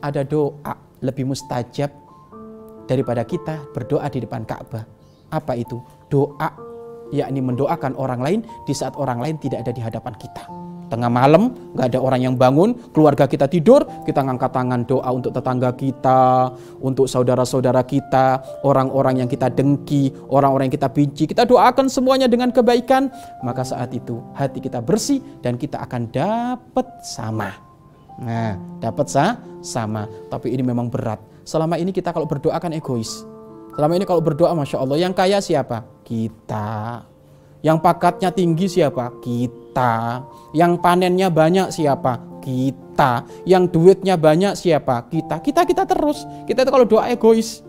ada doa lebih mustajab daripada kita berdoa di depan Ka'bah. Apa itu? Doa yakni mendoakan orang lain di saat orang lain tidak ada di hadapan kita. Tengah malam, nggak ada orang yang bangun, keluarga kita tidur, kita ngangkat tangan doa untuk tetangga kita, untuk saudara-saudara kita, orang-orang yang kita dengki, orang-orang yang kita benci. Kita doakan semuanya dengan kebaikan, maka saat itu hati kita bersih dan kita akan dapat sama. Nah, dapat sah, sama. Tapi ini memang berat. Selama ini kita kalau berdoa kan egois. Selama ini kalau berdoa, masya Allah, yang kaya siapa? Kita. Yang pakatnya tinggi siapa? Kita. Yang panennya banyak siapa? Kita. Yang duitnya banyak siapa? Kita. Kita kita terus. Kita itu kalau doa egois.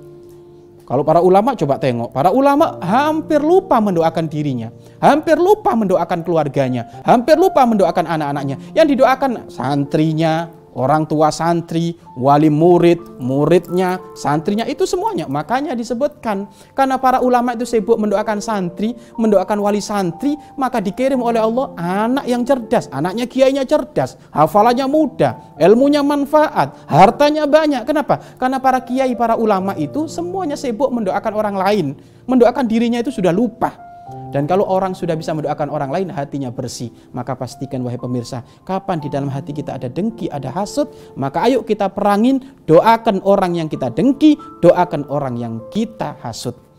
Kalau para ulama coba tengok, para ulama hampir lupa mendoakan dirinya, hampir lupa mendoakan keluarganya, hampir lupa mendoakan anak-anaknya. Yang didoakan santrinya, orang tua santri, wali murid, muridnya, santrinya itu semuanya. Makanya disebutkan karena para ulama itu sibuk mendoakan santri, mendoakan wali santri, maka dikirim oleh Allah anak yang cerdas, anaknya kiainya cerdas, hafalannya mudah, ilmunya manfaat, hartanya banyak. Kenapa? Karena para kiai, para ulama itu semuanya sibuk mendoakan orang lain, mendoakan dirinya itu sudah lupa. Dan kalau orang sudah bisa mendoakan orang lain, hatinya bersih. Maka pastikan wahai pemirsa, kapan di dalam hati kita ada dengki, ada hasut, maka ayo kita perangin, doakan orang yang kita dengki, doakan orang yang kita hasut.